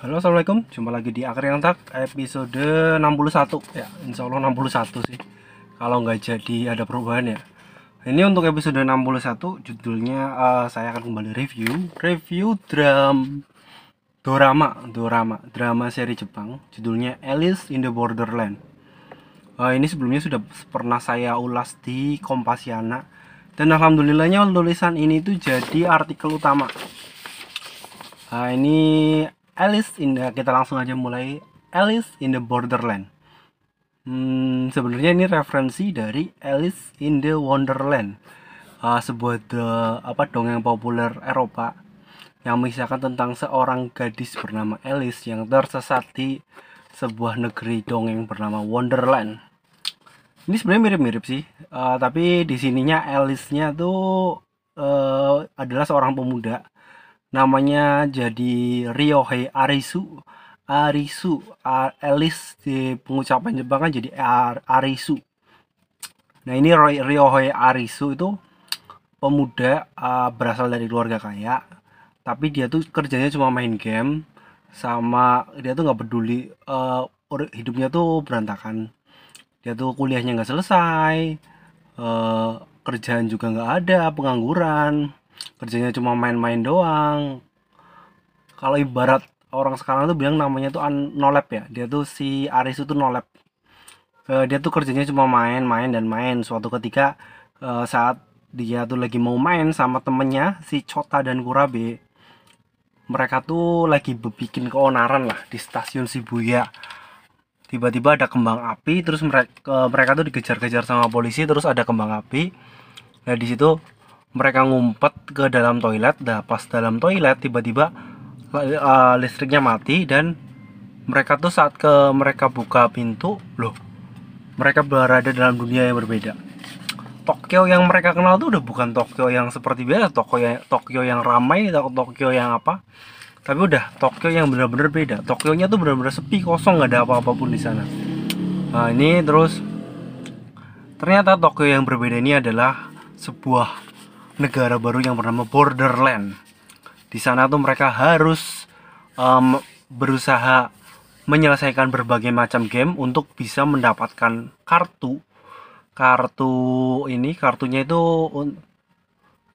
Halo assalamualaikum. Jumpa lagi di Akhir yang Tak episode 61 ya insya Allah 61 sih. Kalau nggak jadi ada perubahan ya. Ini untuk episode 61 judulnya uh, saya akan kembali review review dram dorama dorama drama seri Jepang. Judulnya Alice in the Borderland. Uh, ini sebelumnya sudah pernah saya ulas di Kompasiana. Dan alhamdulillahnya tulisan ini tuh jadi artikel utama. Nah, ini Alice in the, kita langsung aja mulai Alice in the Borderland. Hmm, sebenarnya ini referensi dari Alice in the Wonderland, uh, sebuah the, apa dongeng populer Eropa yang mengisahkan tentang seorang gadis bernama Alice yang tersesat di sebuah negeri dongeng bernama Wonderland. Ini sebenarnya mirip-mirip sih, uh, tapi di sininya Alice-nya tuh uh, adalah seorang pemuda namanya jadi Ryohei Arisu Arisu Alice di pengucapan Jepang kan jadi Arisu. Nah ini Ryohei Arisu itu pemuda uh, berasal dari keluarga kaya tapi dia tuh kerjanya cuma main game sama dia tuh nggak peduli uh, hidupnya tuh berantakan. Dia tuh kuliahnya nggak selesai uh, kerjaan juga nggak ada pengangguran kerjanya cuma main-main doang. Kalau ibarat orang sekarang tuh bilang namanya tuh nolep ya. Dia tuh si Aris itu nolep uh, dia tuh kerjanya cuma main-main dan main. Suatu ketika uh, saat dia tuh lagi mau main sama temennya si Chota dan Kurabe mereka tuh lagi bikin keonaran lah di stasiun Shibuya. Tiba-tiba ada kembang api terus mereka mereka tuh dikejar-kejar sama polisi terus ada kembang api. Nah di situ mereka ngumpet ke dalam toilet. Dah pas dalam toilet tiba-tiba uh, listriknya mati dan mereka tuh saat ke mereka buka pintu loh mereka berada dalam dunia yang berbeda. Tokyo yang mereka kenal tuh udah bukan Tokyo yang seperti biasa Tokyo yang Tokyo yang ramai Tokyo yang apa. Tapi udah Tokyo yang benar-benar beda. Tokyo-nya tuh benar-benar sepi kosong nggak ada apa-apapun di sana. Nah ini terus ternyata Tokyo yang berbeda ini adalah sebuah negara baru yang bernama Borderland. Di sana tuh mereka harus um, berusaha menyelesaikan berbagai macam game untuk bisa mendapatkan kartu. Kartu ini kartunya itu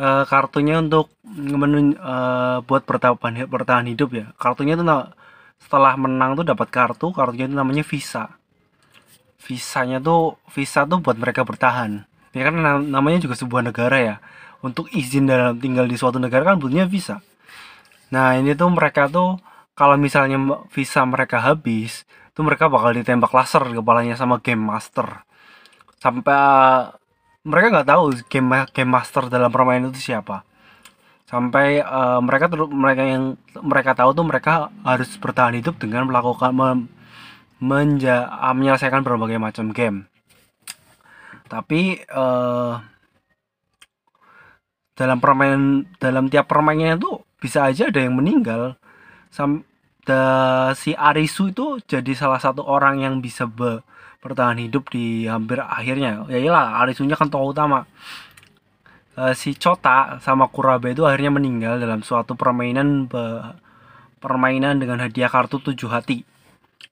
uh, kartunya untuk menun, uh, buat bertahan bertahan hidup ya. Kartunya itu setelah menang tuh dapat kartu, kartunya itu namanya visa. Visanya tuh visa tuh buat mereka bertahan. Ya kan namanya juga sebuah negara ya untuk izin dalam tinggal di suatu negara kan butuhnya visa. Nah ini tuh mereka tuh kalau misalnya visa mereka habis, tuh mereka bakal ditembak laser kepalanya sama game master. Sampai mereka nggak tahu game game master dalam permainan itu siapa. Sampai uh, mereka mereka yang mereka tahu tuh mereka harus bertahan hidup dengan melakukan mem, menja, menyelesaikan berbagai macam game. Tapi uh, dalam permainan dalam tiap permainannya itu bisa aja ada yang meninggal. Sam da, si Arisu itu jadi salah satu orang yang bisa be, bertahan hidup di hampir akhirnya. Ya iyalah Arisunya kan tokoh utama. Uh, si Chota sama Kurabe itu akhirnya meninggal dalam suatu permainan be, permainan dengan hadiah kartu tujuh hati.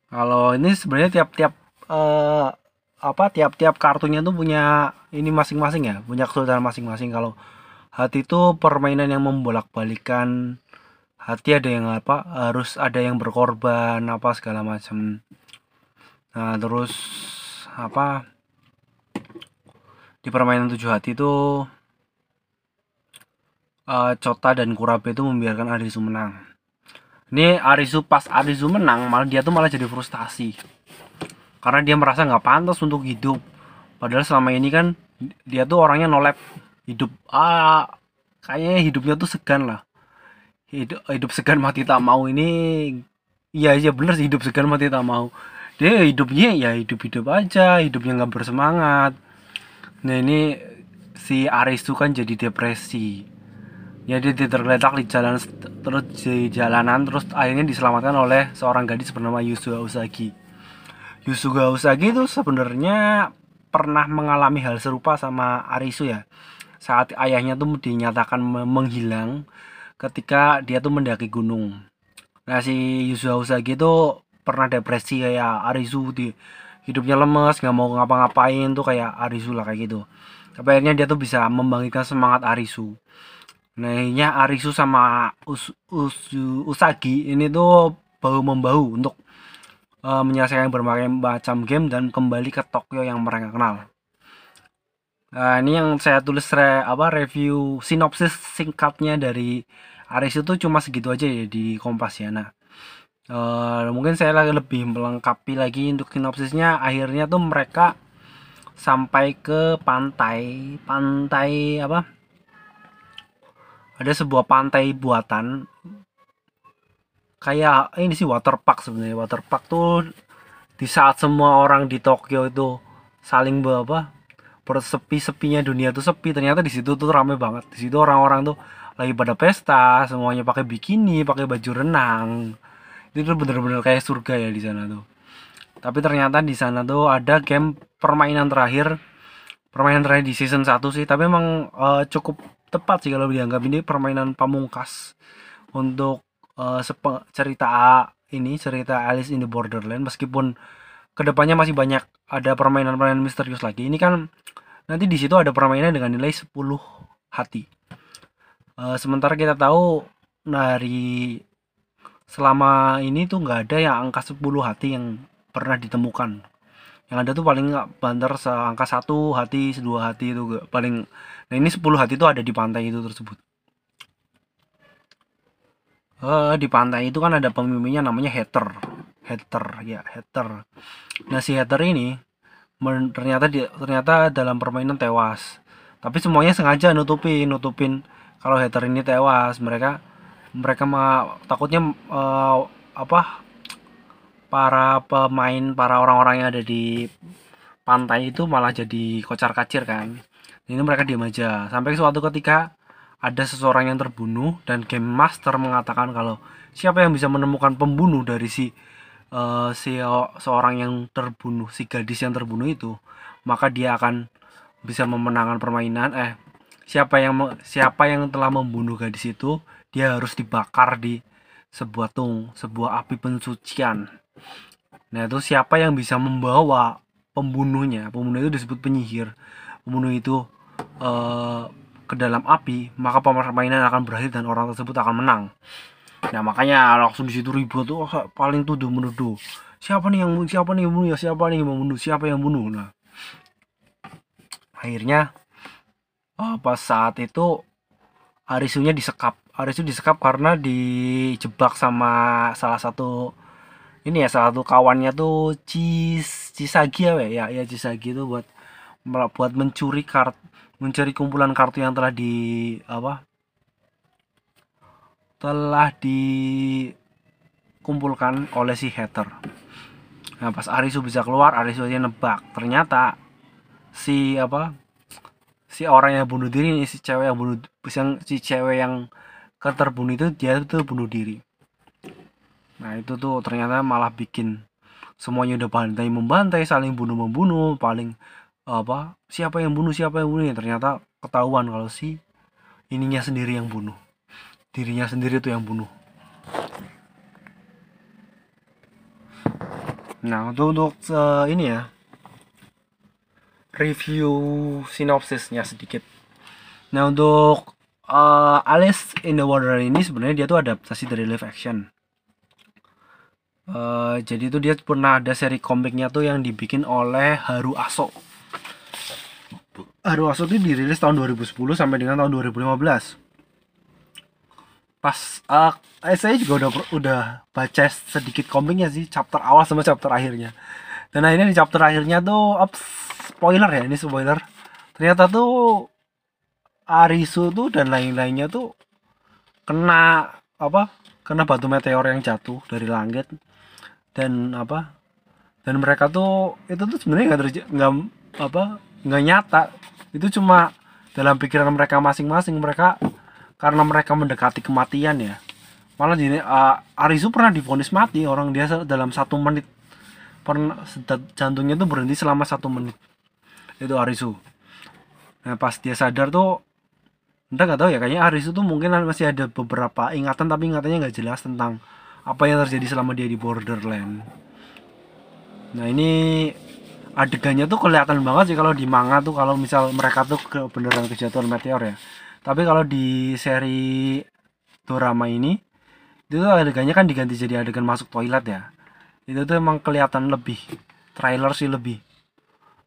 Kalau ini sebenarnya tiap-tiap uh, apa tiap-tiap kartunya tuh punya ini masing-masing ya punya kesulitan masing-masing. Kalau hati itu permainan yang membolak-balikan hati ada yang apa harus ada yang berkorban apa segala macam nah terus apa di permainan tujuh hati itu uh, Cota dan Kurabe itu membiarkan Arisu menang. Ini Arisu pas Arisu menang malah dia tuh malah jadi frustasi karena dia merasa nggak pantas untuk hidup. Padahal selama ini kan dia tuh orangnya nolep hidup ah kayaknya hidupnya tuh segan lah. Hidup hidup segan mati tak mau ini iya iya bener sih hidup segan mati tak mau. Dia hidupnya ya hidup hidup aja hidupnya nggak bersemangat. Nah ini si Aris tuh kan jadi depresi. Ya dia tergeletak di jalan terus di jalanan terus akhirnya diselamatkan oleh seorang gadis bernama Yusuga Usagi Yusuga Usagi itu sebenarnya pernah mengalami hal serupa sama Arisu ya. Saat ayahnya tuh dinyatakan menghilang ketika dia tuh mendaki gunung. nah si Yusuf Usagi itu pernah depresi kayak Arisu di hidupnya lemes nggak mau ngapa-ngapain tuh kayak Arisu lah kayak gitu. Tapi akhirnya dia tuh bisa membangkitkan semangat Arisu. Nah akhirnya Arisu sama Us, Us, Usagi ini tuh bahu membahu untuk uh, menyelesaikan berbagai macam game dan kembali ke Tokyo yang mereka kenal Nah, ini yang saya tulis re, apa review sinopsis singkatnya dari Aris itu cuma segitu aja ya di Kompas ya. Nah, uh, mungkin saya lagi lebih melengkapi lagi untuk sinopsisnya. Akhirnya tuh mereka sampai ke pantai, pantai apa? Ada sebuah pantai buatan kayak ini sih waterpark sebenarnya. Waterpark tuh di saat semua orang di Tokyo itu saling apa sepi-sepinya dunia tuh sepi. Ternyata di situ tuh rame banget. Di situ orang-orang tuh lagi pada pesta semuanya pakai bikini pakai baju renang. Itu tuh bener-bener kayak surga ya di sana tuh. Tapi ternyata di sana tuh ada game permainan terakhir permainan terakhir di season 1 sih. Tapi emang uh, cukup tepat sih kalau dianggap ini permainan pamungkas untuk uh, cerita ini cerita Alice in the Borderland meskipun ke depannya masih banyak ada permainan-permainan misterius lagi. Ini kan nanti di situ ada permainan dengan nilai 10 hati. Uh, sementara kita tahu dari selama ini tuh nggak ada yang angka 10 hati yang pernah ditemukan. Yang ada tuh paling nggak banter seangka satu hati dua hati itu paling nah ini 10 hati itu ada di pantai itu tersebut uh, di pantai itu kan ada pemimpinnya namanya hater hater ya hater nah si hater ini ternyata dia ternyata dalam permainan tewas. Tapi semuanya sengaja nutupin nutupin. Kalau hater ini tewas mereka mereka ma, takutnya uh, apa para pemain para orang-orang yang ada di pantai itu malah jadi kocar kacir kan. Ini mereka diam aja. Sampai suatu ketika ada seseorang yang terbunuh dan game master mengatakan kalau siapa yang bisa menemukan pembunuh dari si uh, si seorang yang terbunuh, si gadis yang terbunuh itu, maka dia akan bisa memenangkan permainan. Eh, siapa yang siapa yang telah membunuh gadis itu, dia harus dibakar di sebuah tung, sebuah api pensucian. Nah, itu siapa yang bisa membawa pembunuhnya? Pembunuh itu disebut penyihir. Pembunuh itu uh, ke dalam api, maka permainan akan berakhir dan orang tersebut akan menang. Nah makanya langsung di situ ribut tuh oh, paling tuduh menuduh. Siapa nih yang siapa nih yang bunuh ya? Siapa nih yang membunuh siapa yang bunuh? Nah akhirnya oh, pas saat itu Arisunya disekap. Arisu disekap karena dijebak sama salah satu ini ya salah satu kawannya tuh Cis Cisagi ya? Ya ya Cisagi itu buat buat mencuri kart mencuri kumpulan kartu yang telah di apa? Telah dikumpulkan oleh si hater. Nah pas Arisu bisa keluar Arisu aja nebak. Ternyata si apa? Si orang yang bunuh diri ini si cewek yang bunuh yang si cewek yang keterbunuh itu dia itu bunuh diri. Nah itu tuh ternyata malah bikin semuanya udah bantai membantai saling bunuh membunuh paling apa siapa yang bunuh siapa yang bunuh ya ternyata ketahuan kalau si ininya sendiri yang bunuh. Dirinya sendiri tuh yang bunuh. Nah untuk untuk uh, ini ya. Review sinopsisnya sedikit. Nah untuk uh, Alice in the Wonderland ini sebenarnya dia tuh adaptasi dari live action. Uh, jadi itu dia pernah ada seri komiknya tuh yang dibikin oleh Haru Aso Haru Aso itu dirilis tahun 2010 sampai dengan tahun 2015 pas uh, saya juga udah udah baca sedikit komiknya sih chapter awal sama chapter akhirnya. Dan akhirnya di chapter akhirnya tuh up, spoiler ya ini spoiler. Ternyata tuh Arisu tuh dan lain-lainnya tuh kena apa kena batu meteor yang jatuh dari langit. Dan apa dan mereka tuh itu tuh sebenarnya nggak nggak apa nggak nyata. Itu cuma dalam pikiran mereka masing-masing mereka karena mereka mendekati kematian ya. Malah di uh, Arisu pernah difonis mati orang dia dalam satu menit. Pernah jantungnya tuh berhenti selama satu menit. Itu Arisu. Nah pas dia sadar tuh entah nggak tahu ya kayaknya Arisu tuh mungkin masih ada beberapa ingatan tapi ingatannya nggak jelas tentang apa yang terjadi selama dia di Borderland. Nah ini adegannya tuh kelihatan banget sih kalau di manga tuh kalau misal mereka tuh ke beneran kejatuhan meteor ya. Tapi kalau di seri drama ini itu tuh adegannya kan diganti jadi adegan masuk toilet ya. Itu tuh emang kelihatan lebih trailer sih lebih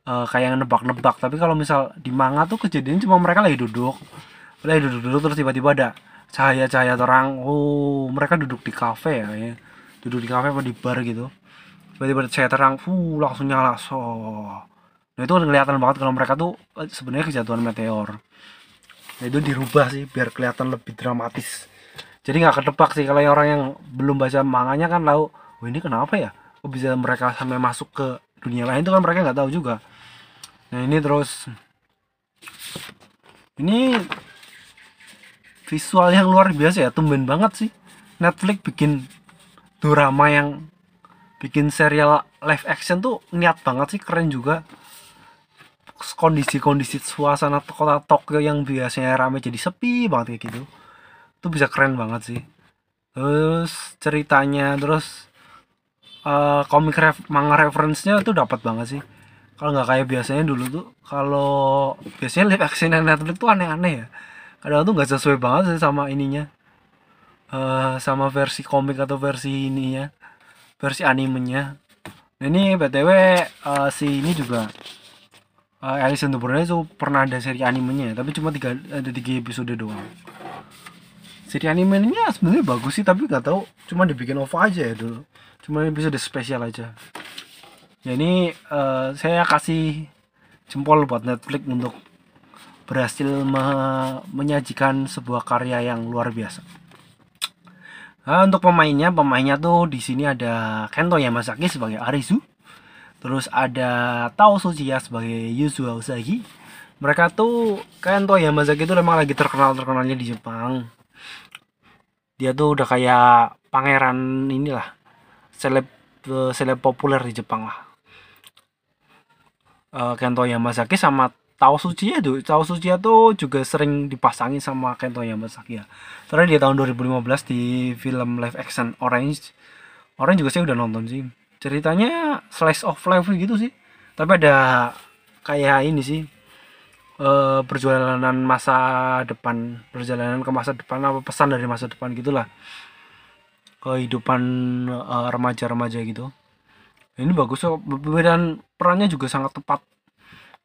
uh, kayak nebak-nebak. Tapi kalau misal di manga tuh kejadian cuma mereka lagi duduk lagi duduk-duduk terus tiba-tiba ada cahaya-cahaya terang. Oh mereka duduk di kafe ya, ya. duduk di kafe apa di bar gitu tiba-tiba saya terang fuh langsung nyala. So nah itu kelihatan banget kalau mereka tuh eh, sebenarnya kejatuhan meteor. Nah itu dirubah sih biar kelihatan lebih dramatis. Jadi nggak ketebak sih kalau orang yang belum baca manganya kan tahu oh ini kenapa ya? Kok bisa mereka sampai masuk ke dunia lain? Itu kan mereka nggak tahu juga. Nah ini terus. Ini visual yang luar biasa ya tumben banget sih. Netflix bikin drama yang bikin serial live action tuh niat banget sih keren juga. Kondisi-kondisi suasana kota Tokyo yang biasanya rame jadi sepi banget kayak gitu. Tuh bisa keren banget sih. Terus ceritanya terus uh, komik ref, manga reference-nya tuh dapat banget sih. Kalau nggak kayak biasanya dulu tuh kalau biasanya live action Netflix tuh aneh-aneh ya. Kadang tuh nggak sesuai banget sih sama ininya. Uh, sama versi komik atau versi ininya versi animenya. Nah ini btw uh, eh, si ini juga uh, Alice in Borderland itu pernah ada seri animenya tapi cuma tiga ada tiga episode doang. Seri animenya sebenarnya bagus sih tapi nggak tahu cuma dibikin OVA aja ya dulu. Cuma episode spesial aja. Ya ini uh, saya kasih jempol buat Netflix untuk berhasil me menyajikan sebuah karya yang luar biasa Nah, untuk pemainnya, pemainnya tuh di sini ada Kento Yamazaki sebagai Arisu, terus ada Tao Suchiya sebagai Yuzua Usagi. Mereka tuh Kento Yamazaki itu memang lagi terkenal terkenalnya di Jepang. Dia tuh udah kayak pangeran inilah, seleb seleb populer di Jepang lah. Uh, Kento Yamazaki sama Tao Suci tuh Tao Suci tuh juga sering dipasangi sama Kento Yamasaki ya karena di tahun 2015 di film live action Orange. Orange juga saya udah nonton sih. Ceritanya slice of life gitu sih. Tapi ada kayak ini sih uh, perjalanan masa depan perjalanan ke masa depan apa pesan dari masa depan gitulah. Kehidupan uh, remaja-remaja gitu. Ini bagus kok. Dan perannya juga sangat tepat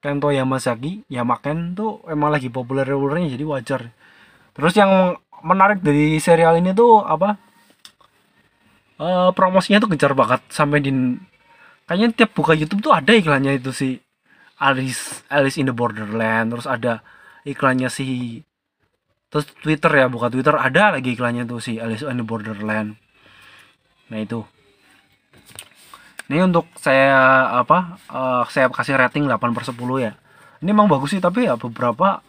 Kento Yamazaki Yamaken tuh emang lagi populer-populernya jadi wajar. Terus yang menarik dari serial ini tuh apa? Uh, promosinya tuh gencar banget sampai di kayaknya tiap buka YouTube tuh ada iklannya itu si Alice Alice in the Borderland terus ada iklannya si terus Twitter ya buka Twitter ada lagi iklannya tuh si Alice in the Borderland. Nah itu ini untuk saya apa uh, saya kasih rating 8 per 10 ya. Ini emang bagus sih tapi ya beberapa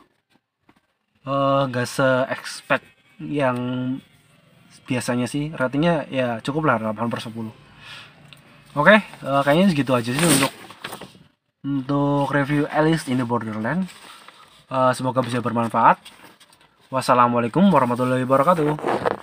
uh, eh, gak se expect yang biasanya sih. Ratingnya ya cukup lah 8 per 10 oke okay, uh, kayaknya segitu aja sih untuk untuk review Alice in the Borderland. Uh, semoga bisa bermanfaat. Wassalamualaikum warahmatullahi wabarakatuh